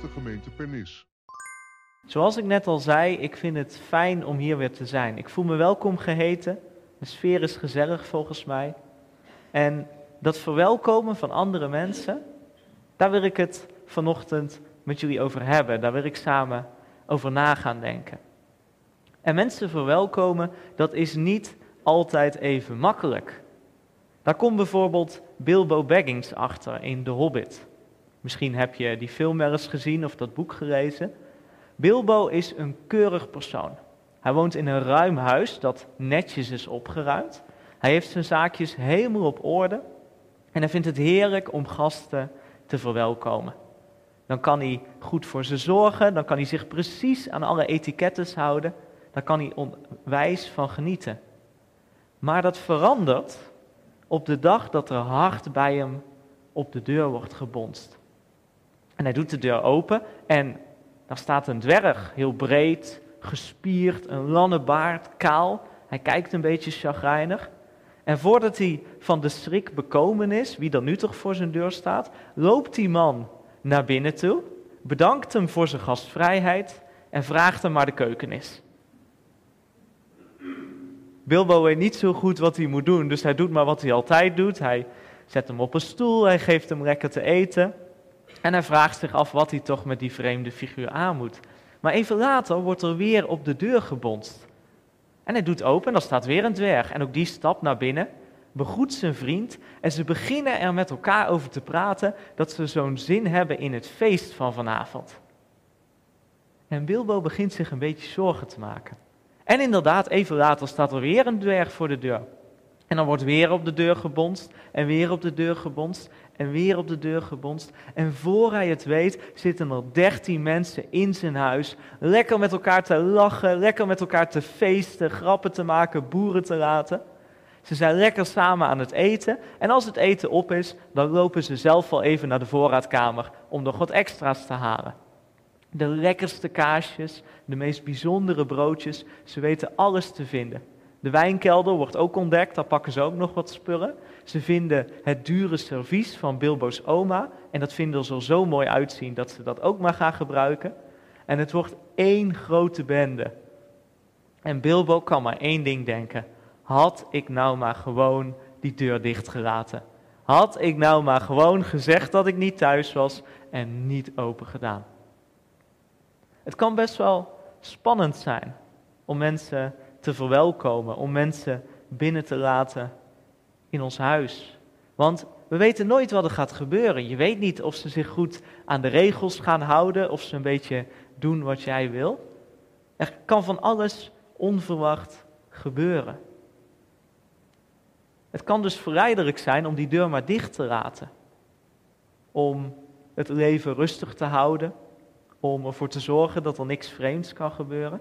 de gemeente Pernis. Zoals ik net al zei, ik vind het fijn om hier weer te zijn. Ik voel me welkom geheten. De sfeer is gezellig volgens mij. En dat verwelkomen van andere mensen, daar wil ik het vanochtend met jullie over hebben. Daar wil ik samen over na gaan denken. En mensen verwelkomen, dat is niet altijd even makkelijk. Daar komt bijvoorbeeld Bilbo Baggins achter in The Hobbit. Misschien heb je die film wel eens gezien of dat boek gelezen. Bilbo is een keurig persoon. Hij woont in een ruim huis dat netjes is opgeruimd. Hij heeft zijn zaakjes helemaal op orde. En hij vindt het heerlijk om gasten te verwelkomen. Dan kan hij goed voor ze zorgen, dan kan hij zich precies aan alle etikettes houden. Daar kan hij onwijs van genieten. Maar dat verandert op de dag dat er hard bij hem op de deur wordt gebonst. En hij doet de deur open en daar staat een dwerg, heel breed, gespierd, een lange baard, kaal. Hij kijkt een beetje chagrijnig. En voordat hij van de schrik bekomen is, wie dan nu toch voor zijn deur staat, loopt die man naar binnen toe, bedankt hem voor zijn gastvrijheid en vraagt hem waar de keuken is. Bilbo weet niet zo goed wat hij moet doen, dus hij doet maar wat hij altijd doet. Hij zet hem op een stoel, hij geeft hem lekker te eten. En hij vraagt zich af wat hij toch met die vreemde figuur aan moet. Maar even later wordt er weer op de deur gebonst. En hij doet open en dan staat weer een dwerg. En ook die stapt naar binnen, begroet zijn vriend. En ze beginnen er met elkaar over te praten dat ze zo'n zin hebben in het feest van vanavond. En Bilbo begint zich een beetje zorgen te maken. En inderdaad, even later staat er weer een dwerg voor de deur. En dan wordt weer op de deur gebonst en weer op de deur gebonst en weer op de deur gebonst. En voor hij het weet zitten er dertien mensen in zijn huis, lekker met elkaar te lachen, lekker met elkaar te feesten, grappen te maken, boeren te laten. Ze zijn lekker samen aan het eten en als het eten op is, dan lopen ze zelf wel even naar de voorraadkamer om nog wat extra's te halen. De lekkerste kaasjes, de meest bijzondere broodjes, ze weten alles te vinden. De wijnkelder wordt ook ontdekt, daar pakken ze ook nog wat spullen. Ze vinden het dure servies van Bilbo's oma en dat vinden ze er zo mooi uitzien dat ze dat ook maar gaan gebruiken. En het wordt één grote bende. En Bilbo kan maar één ding denken. Had ik nou maar gewoon die deur dichtgelaten? Had ik nou maar gewoon gezegd dat ik niet thuis was en niet open gedaan? Het kan best wel spannend zijn om mensen te verwelkomen, om mensen binnen te laten in ons huis. Want we weten nooit wat er gaat gebeuren. Je weet niet of ze zich goed aan de regels gaan houden, of ze een beetje doen wat jij wil. Er kan van alles onverwacht gebeuren. Het kan dus verleidelijk zijn om die deur maar dicht te laten. Om het leven rustig te houden, om ervoor te zorgen dat er niks vreemds kan gebeuren.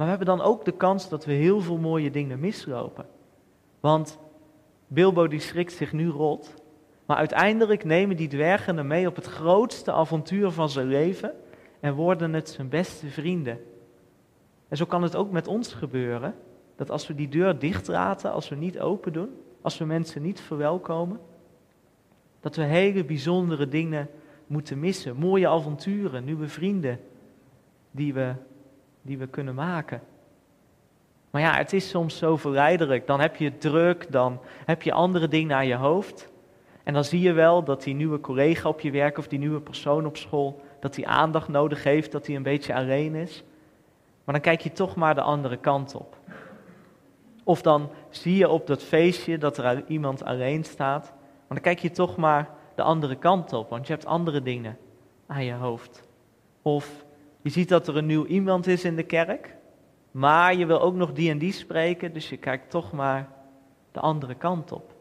Maar we hebben dan ook de kans dat we heel veel mooie dingen mislopen. Want Bilbo die schrikt zich nu rot, maar uiteindelijk nemen die dwergen hem mee op het grootste avontuur van zijn leven en worden het zijn beste vrienden. En zo kan het ook met ons gebeuren, dat als we die deur dicht laten, als we niet open doen, als we mensen niet verwelkomen, dat we hele bijzondere dingen moeten missen. Mooie avonturen, nieuwe vrienden die we, die we kunnen maken. Maar ja, het is soms zo verleidelijk. Dan heb je druk, dan heb je andere dingen aan je hoofd. En dan zie je wel dat die nieuwe collega op je werk of die nieuwe persoon op school, dat die aandacht nodig heeft, dat hij een beetje alleen is. Maar dan kijk je toch maar de andere kant op. Of dan zie je op dat feestje dat er iemand alleen staat, maar dan kijk je toch maar de andere kant op, want je hebt andere dingen aan je hoofd. Of je ziet dat er een nieuw iemand is in de kerk, maar je wil ook nog die en die spreken, dus je kijkt toch maar de andere kant op.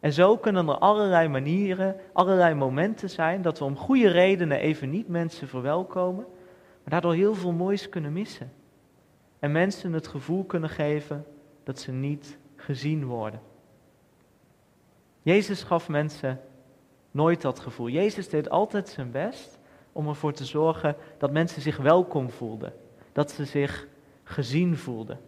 En zo kunnen er allerlei manieren, allerlei momenten zijn dat we om goede redenen even niet mensen verwelkomen, maar daardoor heel veel moois kunnen missen. En mensen het gevoel kunnen geven dat ze niet gezien worden. Jezus gaf mensen nooit dat gevoel. Jezus deed altijd zijn best om ervoor te zorgen dat mensen zich welkom voelden. Dat ze zich gezien voelden.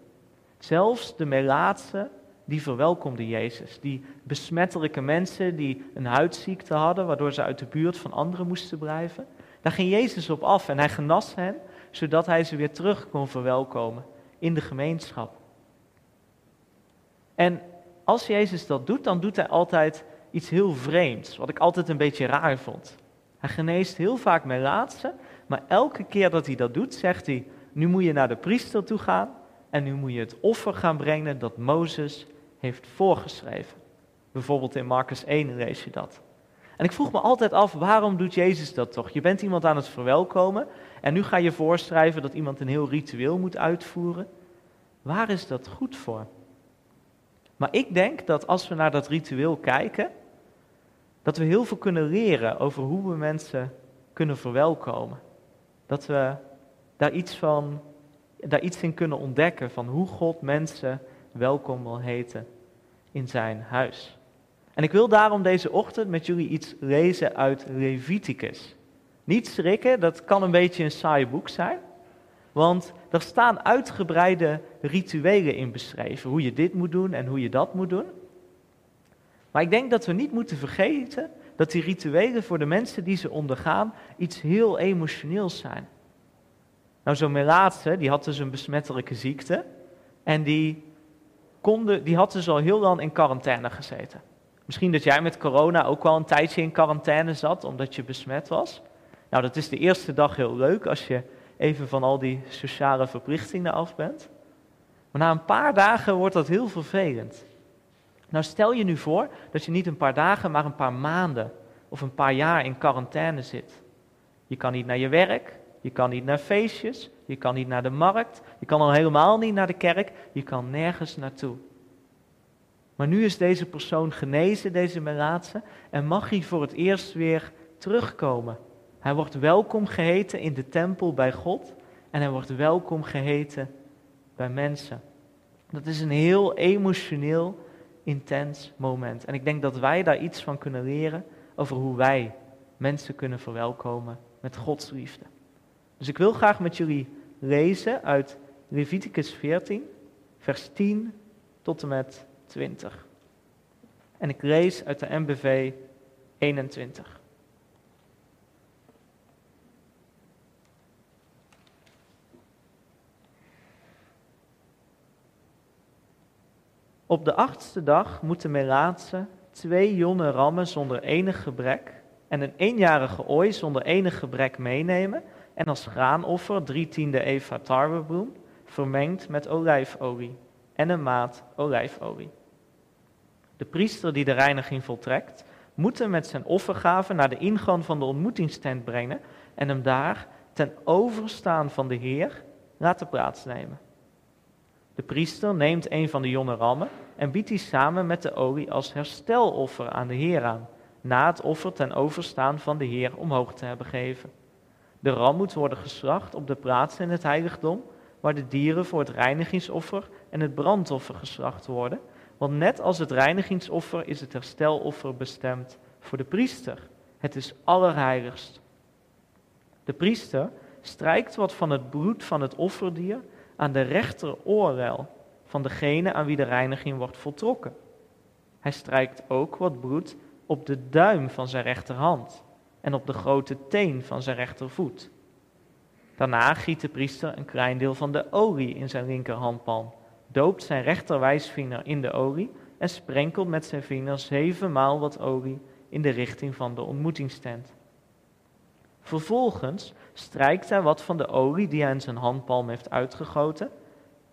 Zelfs de melaatse, die verwelkomde Jezus. Die besmettelijke mensen die een huidziekte hadden, waardoor ze uit de buurt van anderen moesten blijven. Daar ging Jezus op af en hij genas hen, zodat hij ze weer terug kon verwelkomen in de gemeenschap. En als Jezus dat doet, dan doet hij altijd iets heel vreemds, wat ik altijd een beetje raar vond. Hij geneest heel vaak laatste, maar elke keer dat hij dat doet, zegt hij: Nu moet je naar de priester toe gaan en nu moet je het offer gaan brengen dat Mozes heeft voorgeschreven. Bijvoorbeeld in Marcus 1 lees je dat. En ik vroeg me altijd af, waarom doet Jezus dat toch? Je bent iemand aan het verwelkomen en nu ga je voorschrijven dat iemand een heel ritueel moet uitvoeren. Waar is dat goed voor? Maar ik denk dat als we naar dat ritueel kijken, dat we heel veel kunnen leren over hoe we mensen kunnen verwelkomen. Dat we daar iets, van, daar iets in kunnen ontdekken van hoe God mensen welkom wil heten in zijn huis. En ik wil daarom deze ochtend met jullie iets lezen uit Leviticus. Niet schrikken, dat kan een beetje een saai boek zijn. Want er staan uitgebreide rituelen in beschreven. Hoe je dit moet doen en hoe je dat moet doen. Maar ik denk dat we niet moeten vergeten dat die rituelen voor de mensen die ze ondergaan iets heel emotioneels zijn. Nou, zo'n melaatse, die had dus een besmettelijke ziekte. En die, konden, die had dus al heel lang in quarantaine gezeten. Misschien dat jij met corona ook wel een tijdje in quarantaine zat, omdat je besmet was. Nou, dat is de eerste dag heel leuk als je even van al die sociale verplichtingen af bent. Maar na een paar dagen wordt dat heel vervelend. Nou, stel je nu voor dat je niet een paar dagen, maar een paar maanden of een paar jaar in quarantaine zit. Je kan niet naar je werk, je kan niet naar feestjes, je kan niet naar de markt, je kan al helemaal niet naar de kerk, je kan nergens naartoe. Maar nu is deze persoon genezen, deze melaatse, en mag hij voor het eerst weer terugkomen. Hij wordt welkom geheten in de tempel bij God en hij wordt welkom geheten bij mensen. Dat is een heel emotioneel, intens moment. En ik denk dat wij daar iets van kunnen leren over hoe wij mensen kunnen verwelkomen met Gods liefde. Dus ik wil graag met jullie lezen uit Leviticus 14, vers 10 tot en met 20. En ik lees uit de MBV 21. Op de achtste dag moeten melaatse twee jonge rammen zonder enig gebrek en een eenjarige ooi zonder enig gebrek meenemen en als graanoffer drie tiende eva tarwebloem vermengd met olijfolie en een maat olijfolie. De priester die de reiniging voltrekt, moet hem met zijn offergave naar de ingang van de ontmoetingstent brengen en hem daar ten overstaan van de Heer laten plaatsnemen. De priester neemt een van de jonge rammen en biedt die samen met de olie als hersteloffer aan de Heer aan, na het offer ten overstaan van de Heer omhoog te hebben gegeven. De ram moet worden geslacht op de plaats in het heiligdom, waar de dieren voor het reinigingsoffer en het brandoffer geslacht worden, want net als het reinigingsoffer is het hersteloffer bestemd voor de priester. Het is allerheiligst. De priester strijkt wat van het bloed van het offerdier aan de rechter oorlel van degene aan wie de reiniging wordt voltrokken. Hij strijkt ook wat bloed op de duim van zijn rechterhand en op de grote teen van zijn rechtervoet. Daarna giet de priester een klein deel van de olie in zijn linkerhandpalm, doopt zijn rechterwijsvinger in de olie en sprenkelt met zijn vinger zevenmaal wat olie in de richting van de ontmoetingstent. Vervolgens strijkt hij wat van de olie die hij in zijn handpalm heeft uitgegoten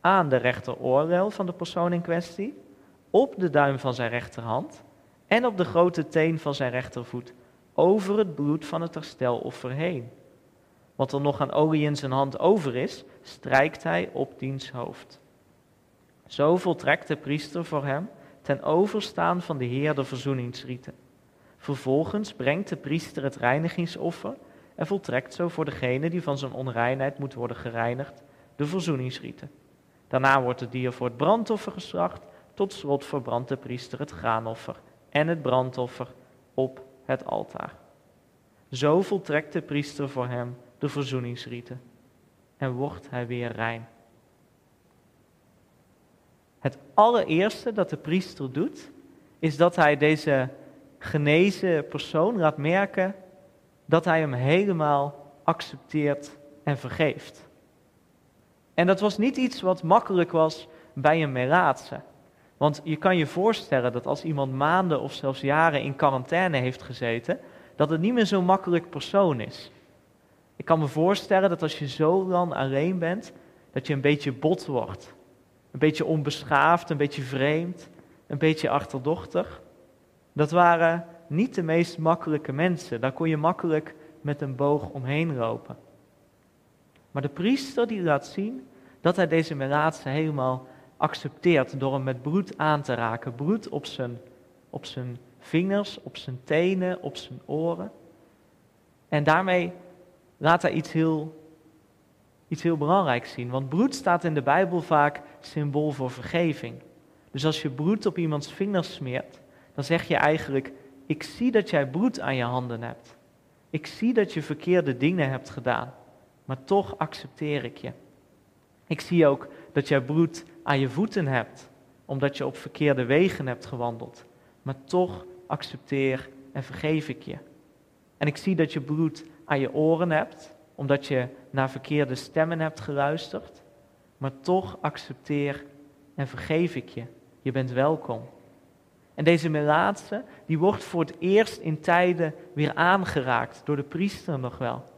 aan de rechteroorlel van de persoon in kwestie, op de duim van zijn rechterhand en op de grote teen van zijn rechtervoet, over het bloed van het hersteloffer heen. Wat er nog aan olie in zijn hand over is, strijkt hij op diens hoofd. Zo voltrekt de priester voor hem ten overstaan van de Heer de verzoeningsrieten. Vervolgens brengt de priester het reinigingsoffer en voltrekt zo voor degene die van zijn onreinheid moet worden gereinigd de verzoeningsrieten. Daarna wordt het dier voor het brandoffer geslacht, tot slot verbrandt de priester het graanoffer en het brandoffer op het altaar. Zo voltrekt de priester voor hem de verzoeningsrieten en wordt hij weer rein. Het allereerste dat de priester doet, is dat hij deze genezen persoon laat merken dat hij hem helemaal accepteert en vergeeft. En dat was niet iets wat makkelijk was bij een meraadse. Want je kan je voorstellen dat als iemand maanden of zelfs jaren in quarantaine heeft gezeten, dat het niet meer zo'n makkelijk persoon is. Ik kan me voorstellen dat als je zo lang alleen bent, dat je een beetje bot wordt. Een beetje onbeschaafd, een beetje vreemd, een beetje achterdochtig. Dat waren niet de meest makkelijke mensen. Daar kon je makkelijk met een boog omheen lopen. Maar de priester die laat zien dat hij deze melaatse helemaal accepteert door hem met bloed aan te raken. Bloed op zijn, op zijn vingers, op zijn tenen, op zijn oren. En daarmee laat hij iets heel, iets heel belangrijks zien. Want bloed staat in de Bijbel vaak symbool voor vergeving. Dus als je bloed op iemands vingers smeert, dan zeg je eigenlijk: Ik zie dat jij bloed aan je handen hebt. Ik zie dat je verkeerde dingen hebt gedaan, maar toch accepteer ik je. Ik zie ook dat jij bloed aan je voeten hebt, omdat je op verkeerde wegen hebt gewandeld, maar toch accepteer en vergeef ik je. En ik zie dat je bloed aan je oren hebt, omdat je naar verkeerde stemmen hebt geluisterd, maar toch accepteer en vergeef ik je. Je bent welkom. En deze melaatse, die wordt voor het eerst in tijden weer aangeraakt door de priester nog wel.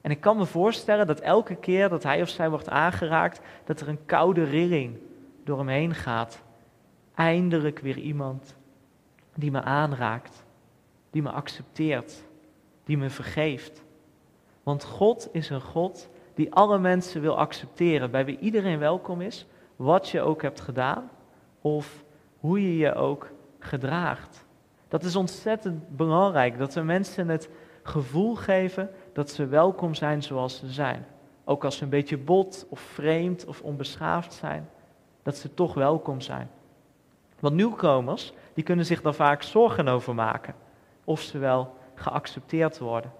En ik kan me voorstellen dat elke keer dat hij of zij wordt aangeraakt, dat er een koude rilling door hem heen gaat. Eindelijk weer iemand die me aanraakt, die me accepteert, die me vergeeft. Want God is een God die alle mensen wil accepteren, bij wie iedereen welkom is, wat je ook hebt gedaan of hoe je je ook gedraagt. Dat is ontzettend belangrijk, dat we mensen het gevoel geven dat ze welkom zijn zoals ze zijn. Ook als ze een beetje bot of vreemd of onbeschaafd zijn, dat ze toch welkom zijn. Want nieuwkomers, die kunnen zich daar vaak zorgen over maken, of ze wel geaccepteerd worden.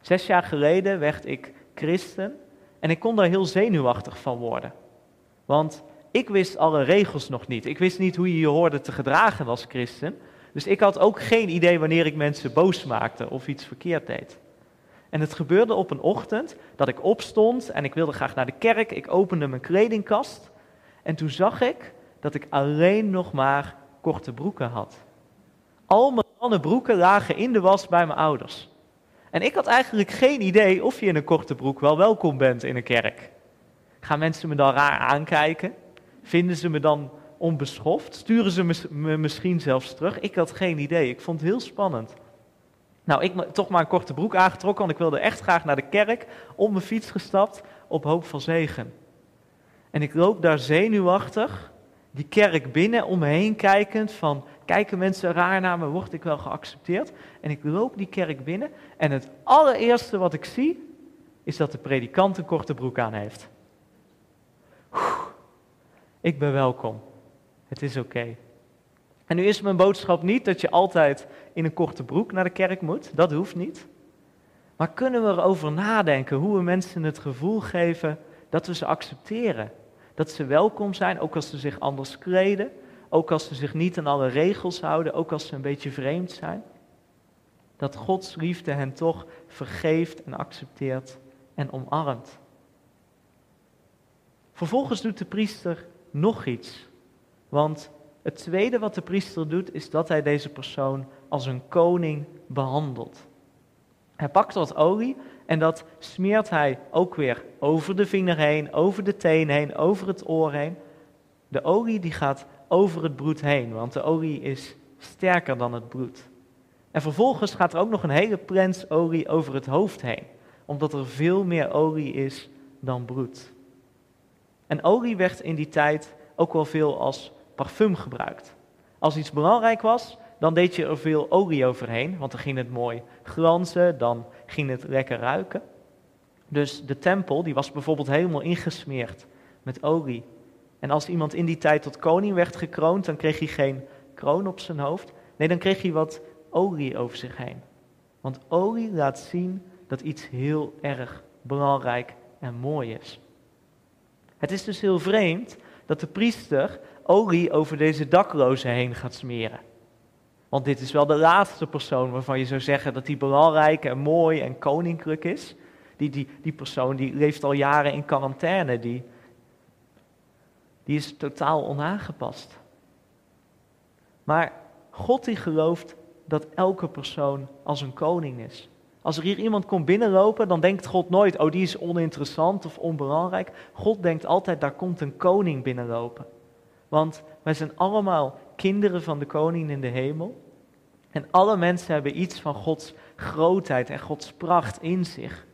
Zes jaar geleden werd ik christen en ik kon daar heel zenuwachtig van worden. Want ik wist alle regels nog niet. Ik wist niet hoe je je hoorde te gedragen als christen. Dus ik had ook geen idee wanneer ik mensen boos maakte of iets verkeerd deed. En het gebeurde op een ochtend dat ik opstond en ik wilde graag naar de kerk. Ik opende mijn kledingkast en toen zag ik dat ik alleen nog maar korte broeken had. Al mijn lange broeken lagen in de was bij mijn ouders. En ik had eigenlijk geen idee of je in een korte broek wel welkom bent in een kerk. Gaan mensen me dan raar aankijken? Vinden ze me dan onbeschoft? Sturen ze me misschien zelfs terug? Ik had geen idee. Ik vond het heel spannend. Nou, ik toch maar een korte broek aangetrokken, want ik wilde echt graag naar de kerk. Op mijn fiets gestapt, op hoop van zegen. En ik loop daar zenuwachtig, die kerk binnen, om me heen kijkend van... Kijken mensen raar naar me, word ik wel geaccepteerd? En ik loop die kerk binnen en het allereerste wat ik zie, is dat de predikant een korte broek aan heeft. Ik ben welkom. Het is oké. En nu is mijn boodschap niet dat je altijd in een korte broek naar de kerk moet. Dat hoeft niet. Maar kunnen we erover nadenken hoe we mensen het gevoel geven dat we ze accepteren? Dat ze welkom zijn, ook als ze zich anders kleden, ook als ze zich niet aan alle regels houden, ook als ze een beetje vreemd zijn. Dat Gods liefde hen toch vergeeft en accepteert en omarmt. Vervolgens doet de priester nog iets. Want het tweede wat de priester doet, is dat hij deze persoon als een koning behandelt. Hij pakt wat olie en dat smeert hij ook weer over de vinger heen, over de teen heen, over het oor heen. De olie die gaat over het bloed heen, want de olie is sterker dan het bloed. En vervolgens gaat er ook nog een hele prens olie over het hoofd heen, omdat er veel meer olie is dan bloed. En olie werd in die tijd ook wel veel als parfum gebruikt. Als iets belangrijk was, dan deed je er veel olie overheen, want dan ging het mooi glanzen, dan ging het lekker ruiken. Dus de tempel, die was bijvoorbeeld helemaal ingesmeerd met olie. En als iemand in die tijd tot koning werd gekroond, dan kreeg hij geen kroon op zijn hoofd. Nee, dan kreeg hij wat olie over zich heen. Want olie laat zien dat iets heel erg belangrijk en mooi is. Het is dus heel vreemd dat de priester olie over deze daklozen heen gaat smeren. Want dit is wel de laatste persoon waarvan je zou zeggen dat hij belangrijk en mooi en koninklijk is. Die, die, die persoon die leeft al jaren in quarantaine, die, die is totaal onaangepast. Maar God die gelooft dat elke persoon als een koning is. Als er hier iemand komt binnenlopen, dan denkt God nooit, oh die is oninteressant of onbelangrijk. God denkt altijd, daar komt een koning binnenlopen. Want wij zijn allemaal kinderen van de koning in de hemel. En alle mensen hebben iets van Gods grootheid en Gods pracht in zich.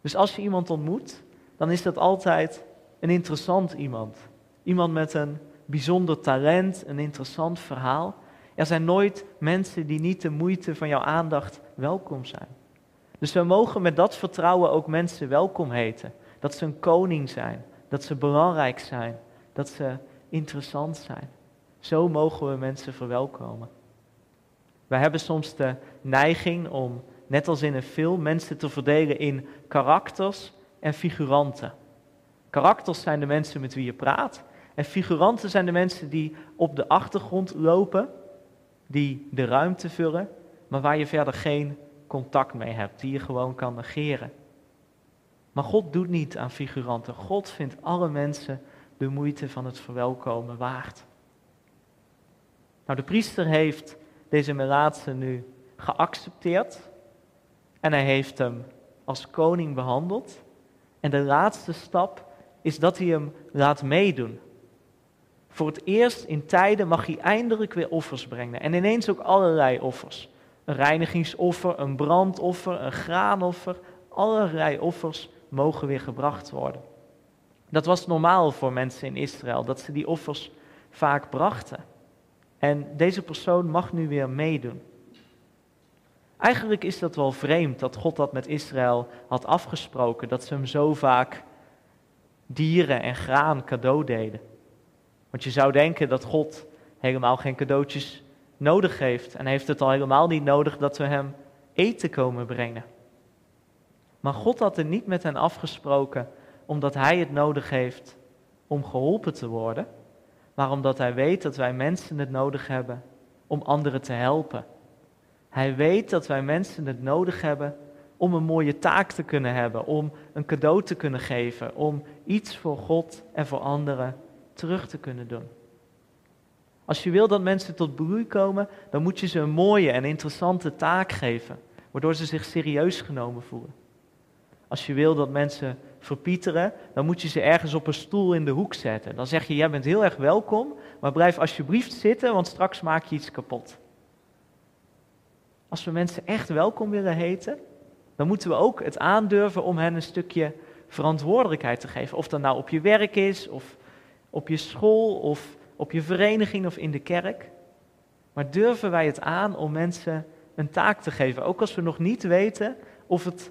Dus als je iemand ontmoet, dan is dat altijd een interessant iemand. Iemand met een bijzonder talent, een interessant verhaal. Er zijn nooit mensen die niet de moeite van jouw aandacht welkom zijn. Dus we mogen met dat vertrouwen ook mensen welkom heten. Dat ze een koning zijn, dat ze belangrijk zijn, dat ze interessant zijn. Zo mogen we mensen verwelkomen. We hebben soms de neiging om, net als in een film, mensen te verdelen in karakters en figuranten. Karakters zijn de mensen met wie je praat. En figuranten zijn de mensen die op de achtergrond lopen, die de ruimte vullen, maar waar je verder geen contact mee hebt, die je gewoon kan negeren. Maar God doet niet aan figuranten. God vindt alle mensen de moeite van het verwelkomen waard. Nou, de priester heeft deze melaatse nu geaccepteerd en hij heeft hem als koning behandeld. En de laatste stap is dat hij hem laat meedoen. Voor het eerst in tijden mag hij eindelijk weer offers brengen. En ineens ook allerlei offers. Een reinigingsoffer, een brandoffer, een graanoffer. Allerlei offers mogen weer gebracht worden. Dat was normaal voor mensen in Israël, dat ze die offers vaak brachten. En deze persoon mag nu weer meedoen. Eigenlijk is dat wel vreemd dat God dat met Israël had afgesproken, dat ze hem zo vaak dieren en graan cadeau deden. Want je zou denken dat God helemaal geen cadeautjes nodig heeft en heeft het al helemaal niet nodig dat we hem eten komen brengen. Maar God had er niet met hen afgesproken omdat hij het nodig heeft om geholpen te worden, maar omdat hij weet dat wij mensen het nodig hebben om anderen te helpen. Hij weet dat wij mensen het nodig hebben om een mooie taak te kunnen hebben, om een cadeau te kunnen geven, om iets voor God en voor anderen terug te kunnen doen. Als je wil dat mensen tot bloei komen, dan moet je ze een mooie en interessante taak geven, waardoor ze zich serieus genomen voelen. Als je wil dat mensen verpieteren, dan moet je ze ergens op een stoel in de hoek zetten. Dan zeg je, jij bent heel erg welkom, maar blijf alsjeblieft zitten, want straks maak je iets kapot. Als we mensen echt welkom willen heten, dan moeten we ook het aandurven om hen een stukje verantwoordelijkheid te geven. Of dat nou op je werk is, of op je school, of op je vereniging of in de kerk. Maar durven wij het aan om mensen een taak te geven, ook als we nog niet weten of het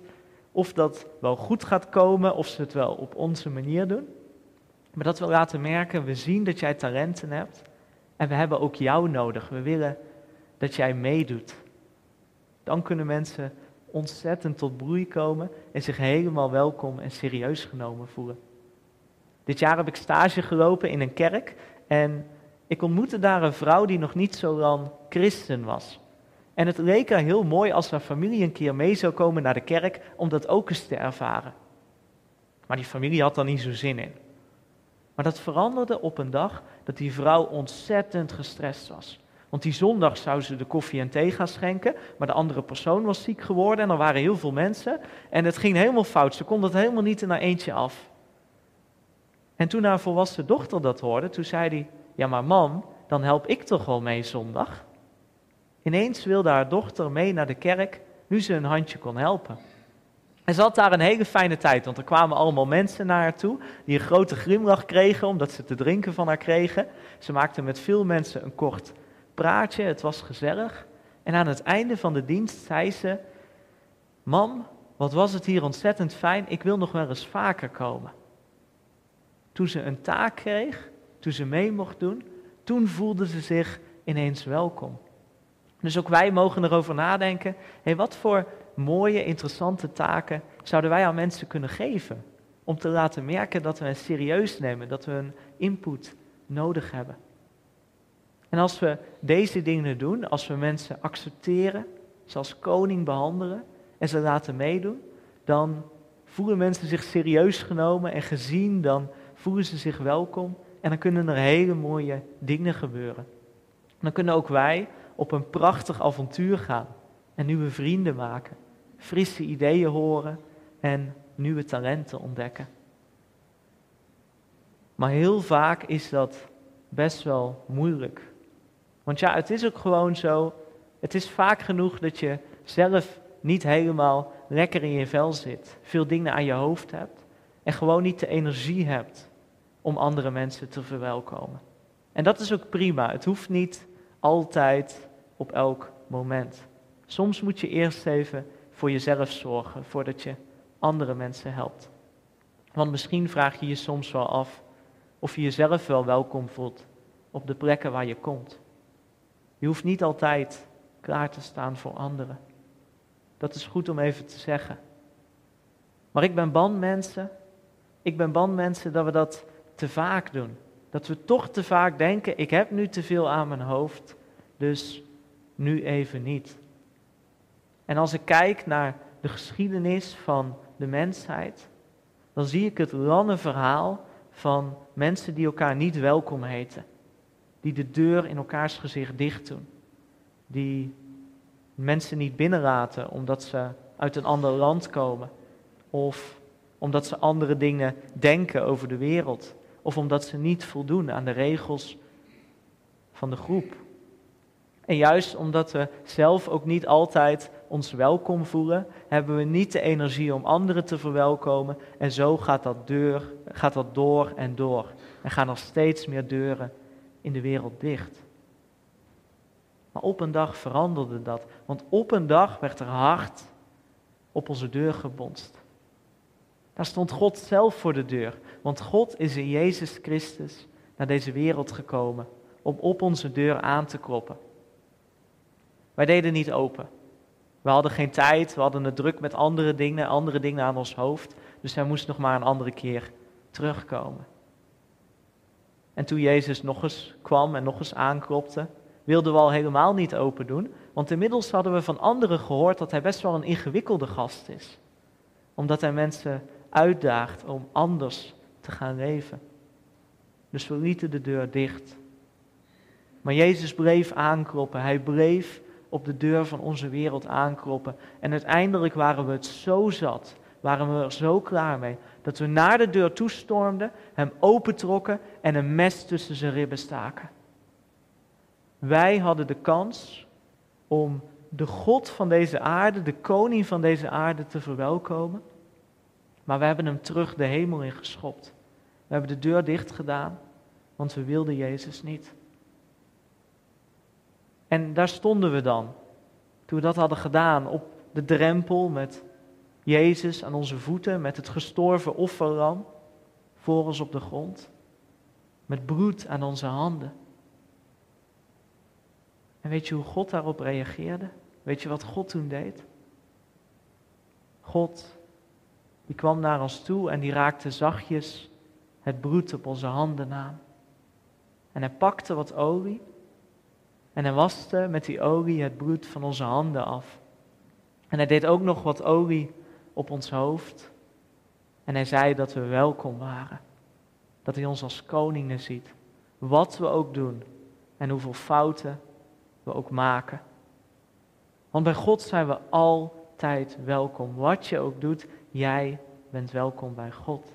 of dat wel goed gaat komen, of ze het wel op onze manier doen. Maar dat we laten merken, we zien dat jij talenten hebt en we hebben ook jou nodig. We willen dat jij meedoet. Dan kunnen mensen ontzettend tot bloei komen en zich helemaal welkom en serieus genomen voelen. Dit jaar heb ik stage gelopen in een kerk en ik ontmoette daar een vrouw die nog niet zo lang christen was. En het leek haar heel mooi als haar familie een keer mee zou komen naar de kerk om dat ook eens te ervaren. Maar die familie had er niet zo zin in. Maar dat veranderde op een dag dat die vrouw ontzettend gestrest was. Want die zondag zou ze de koffie en thee gaan schenken, maar de andere persoon was ziek geworden en er waren heel veel mensen. En het ging helemaal fout, ze kon het helemaal niet in haar eentje af. En toen haar volwassen dochter dat hoorde, toen zei hij, ja maar mam, dan help ik toch wel mee zondag? Ineens wilde haar dochter mee naar de kerk, nu ze een handje kon helpen. En ze had daar een hele fijne tijd, want er kwamen allemaal mensen naar haar toe die een grote grimlach kregen omdat ze te drinken van haar kregen. Ze maakte met veel mensen een kort praatje, het was gezellig. En aan het einde van de dienst zei ze: Mam, wat was het hier ontzettend fijn, ik wil nog wel eens vaker komen. Toen ze een taak kreeg, toen ze mee mocht doen, toen voelde ze zich ineens welkom. Dus ook wij mogen erover nadenken, hey, wat voor mooie, interessante taken zouden wij aan mensen kunnen geven? Om te laten merken dat we hen serieus nemen, dat we een input nodig hebben. En als we deze dingen doen, als we mensen accepteren, ze als koning behandelen en ze laten meedoen, dan voelen mensen zich serieus genomen en gezien, dan voelen ze zich welkom en dan kunnen er hele mooie dingen gebeuren. Dan kunnen ook wij op een prachtig avontuur gaan en nieuwe vrienden maken, frisse ideeën horen en nieuwe talenten ontdekken. Maar heel vaak is dat best wel moeilijk. Want ja, het is ook gewoon zo. Het is vaak genoeg dat je zelf niet helemaal lekker in je vel zit, veel dingen aan je hoofd hebt en gewoon niet de energie hebt om andere mensen te verwelkomen. En dat is ook prima. Het hoeft niet altijd op elk moment. Soms moet je eerst even voor jezelf zorgen voordat je andere mensen helpt. Want misschien vraag je je soms wel af of je jezelf wel welkom voelt op de plekken waar je komt. Je hoeft niet altijd klaar te staan voor anderen. Dat is goed om even te zeggen. Maar ik ben bang mensen, ik ben bang mensen dat we dat te vaak doen. Dat we toch te vaak denken, ik heb nu te veel aan mijn hoofd, dus nu even niet. En als ik kijk naar de geschiedenis van de mensheid, dan zie ik het lange verhaal van mensen die elkaar niet welkom heten. Die de deur in elkaars gezicht dicht doen. Die mensen niet binnenlaten omdat ze uit een ander land komen. Of omdat ze andere dingen denken over de wereld. Of omdat ze niet voldoen aan de regels van de groep. En juist omdat we zelf ook niet altijd ons welkom voelen, hebben we niet de energie om anderen te verwelkomen. En zo gaat dat, deur, gaat dat door en door. En gaan er steeds meer deuren in de wereld dicht. Maar op een dag veranderde dat. Want op een dag werd er hard op onze deur gebonst. Daar stond God zelf voor de deur. Want God is in Jezus Christus naar deze wereld gekomen om op onze deur aan te kloppen. Wij deden niet open. We hadden geen tijd, we hadden het druk met andere dingen, andere dingen aan ons hoofd. Dus hij moest nog maar een andere keer terugkomen. En toen Jezus nog eens kwam en nog eens aanklopte, wilden we al helemaal niet open doen. Want inmiddels hadden we van anderen gehoord dat hij best wel een ingewikkelde gast is. Omdat hij mensen uitdaagt om anders te gaan leven. Dus we lieten de deur dicht. Maar Jezus bleef aankloppen. Hij bleef op de deur van onze wereld aankloppen. En uiteindelijk waren we het zo zat, waren we er zo klaar mee, dat we naar de deur toestormden, hem opentrokken en een mes tussen zijn ribben staken. Wij hadden de kans om de God van deze aarde, de koning van deze aarde te verwelkomen. Maar we hebben hem terug de hemel in geschopt. We hebben de deur dicht gedaan, want we wilden Jezus niet. En daar stonden we dan, toen we dat hadden gedaan, op de drempel met Jezus aan onze voeten, met het gestorven offerlam voor ons op de grond, met bloed aan onze handen. En weet je hoe God daarop reageerde? Weet je wat God toen deed? God, die kwam naar ons toe en die raakte zachtjes het bloed op onze handen aan. En hij pakte wat olie en hij waste met die olie het bloed van onze handen af. En hij deed ook nog wat olie op ons hoofd. En hij zei dat we welkom waren. Dat hij ons als koningen ziet. Wat we ook doen en hoeveel fouten we ook maken. Want bij God zijn we altijd welkom. Wat je ook doet, jij bent welkom bij God.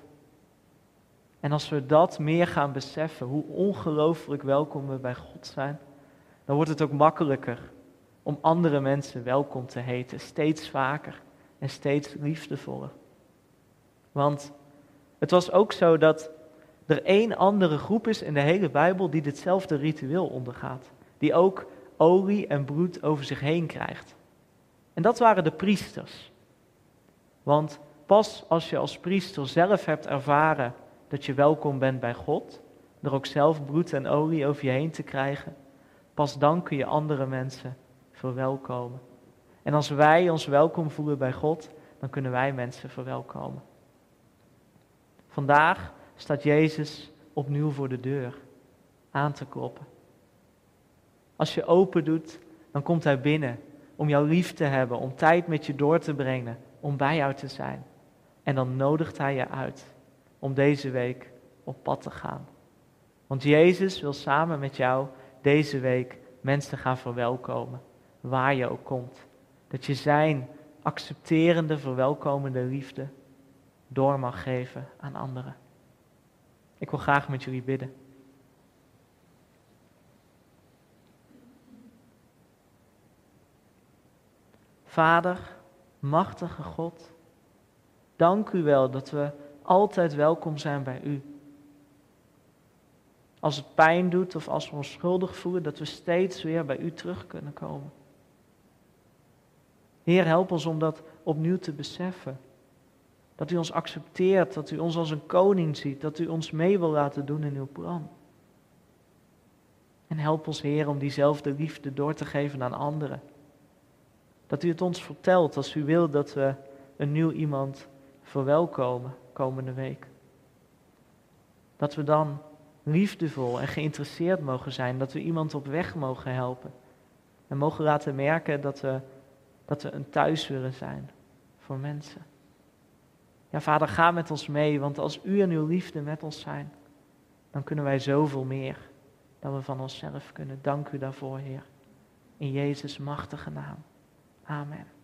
En als we dat meer gaan beseffen, hoe ongelooflijk welkom we bij God zijn, dan wordt het ook makkelijker om andere mensen welkom te heten, steeds vaker en steeds liefdevoller. Want het was ook zo dat er één andere groep is in de hele Bijbel die ditzelfde ritueel ondergaat. Die ook olie en bloed over zich heen krijgt. En dat waren de priesters. Want pas als je als priester zelf hebt ervaren dat je welkom bent bij God, er ook zelf bloed en olie over je heen te krijgen, Pas dan kun je andere mensen verwelkomen. En als wij ons welkom voelen bij God, dan kunnen wij mensen verwelkomen. Vandaag staat Jezus opnieuw voor de deur aan te kloppen. Als je open doet, dan komt Hij binnen om jou lief te hebben, om tijd met je door te brengen, om bij jou te zijn. En dan nodigt Hij je uit om deze week op pad te gaan. Want Jezus wil samen met jou deze week mensen gaan verwelkomen, waar je ook komt. Dat je Zijn accepterende, verwelkomende liefde door mag geven aan anderen. Ik wil graag met jullie bidden. Vader, machtige God, dank u wel dat we altijd welkom zijn bij u. Als het pijn doet of als we ons schuldig voelen, dat we steeds weer bij u terug kunnen komen. Heer, help ons om dat opnieuw te beseffen. Dat u ons accepteert, dat u ons als een koning ziet, dat u ons mee wil laten doen in uw plan. En help ons, Heer, om diezelfde liefde door te geven aan anderen. Dat u het ons vertelt als u wil dat we een nieuw iemand verwelkomen komende week. Dat we dan liefdevol en geïnteresseerd mogen zijn, dat we iemand op weg mogen helpen. En mogen laten merken dat we, dat we een thuis willen zijn voor mensen. Ja, vader, ga met ons mee, want als u en uw liefde met ons zijn, dan kunnen wij zoveel meer dan we van onszelf kunnen. Dank u daarvoor, Heer. In Jezus' machtige naam. Amen.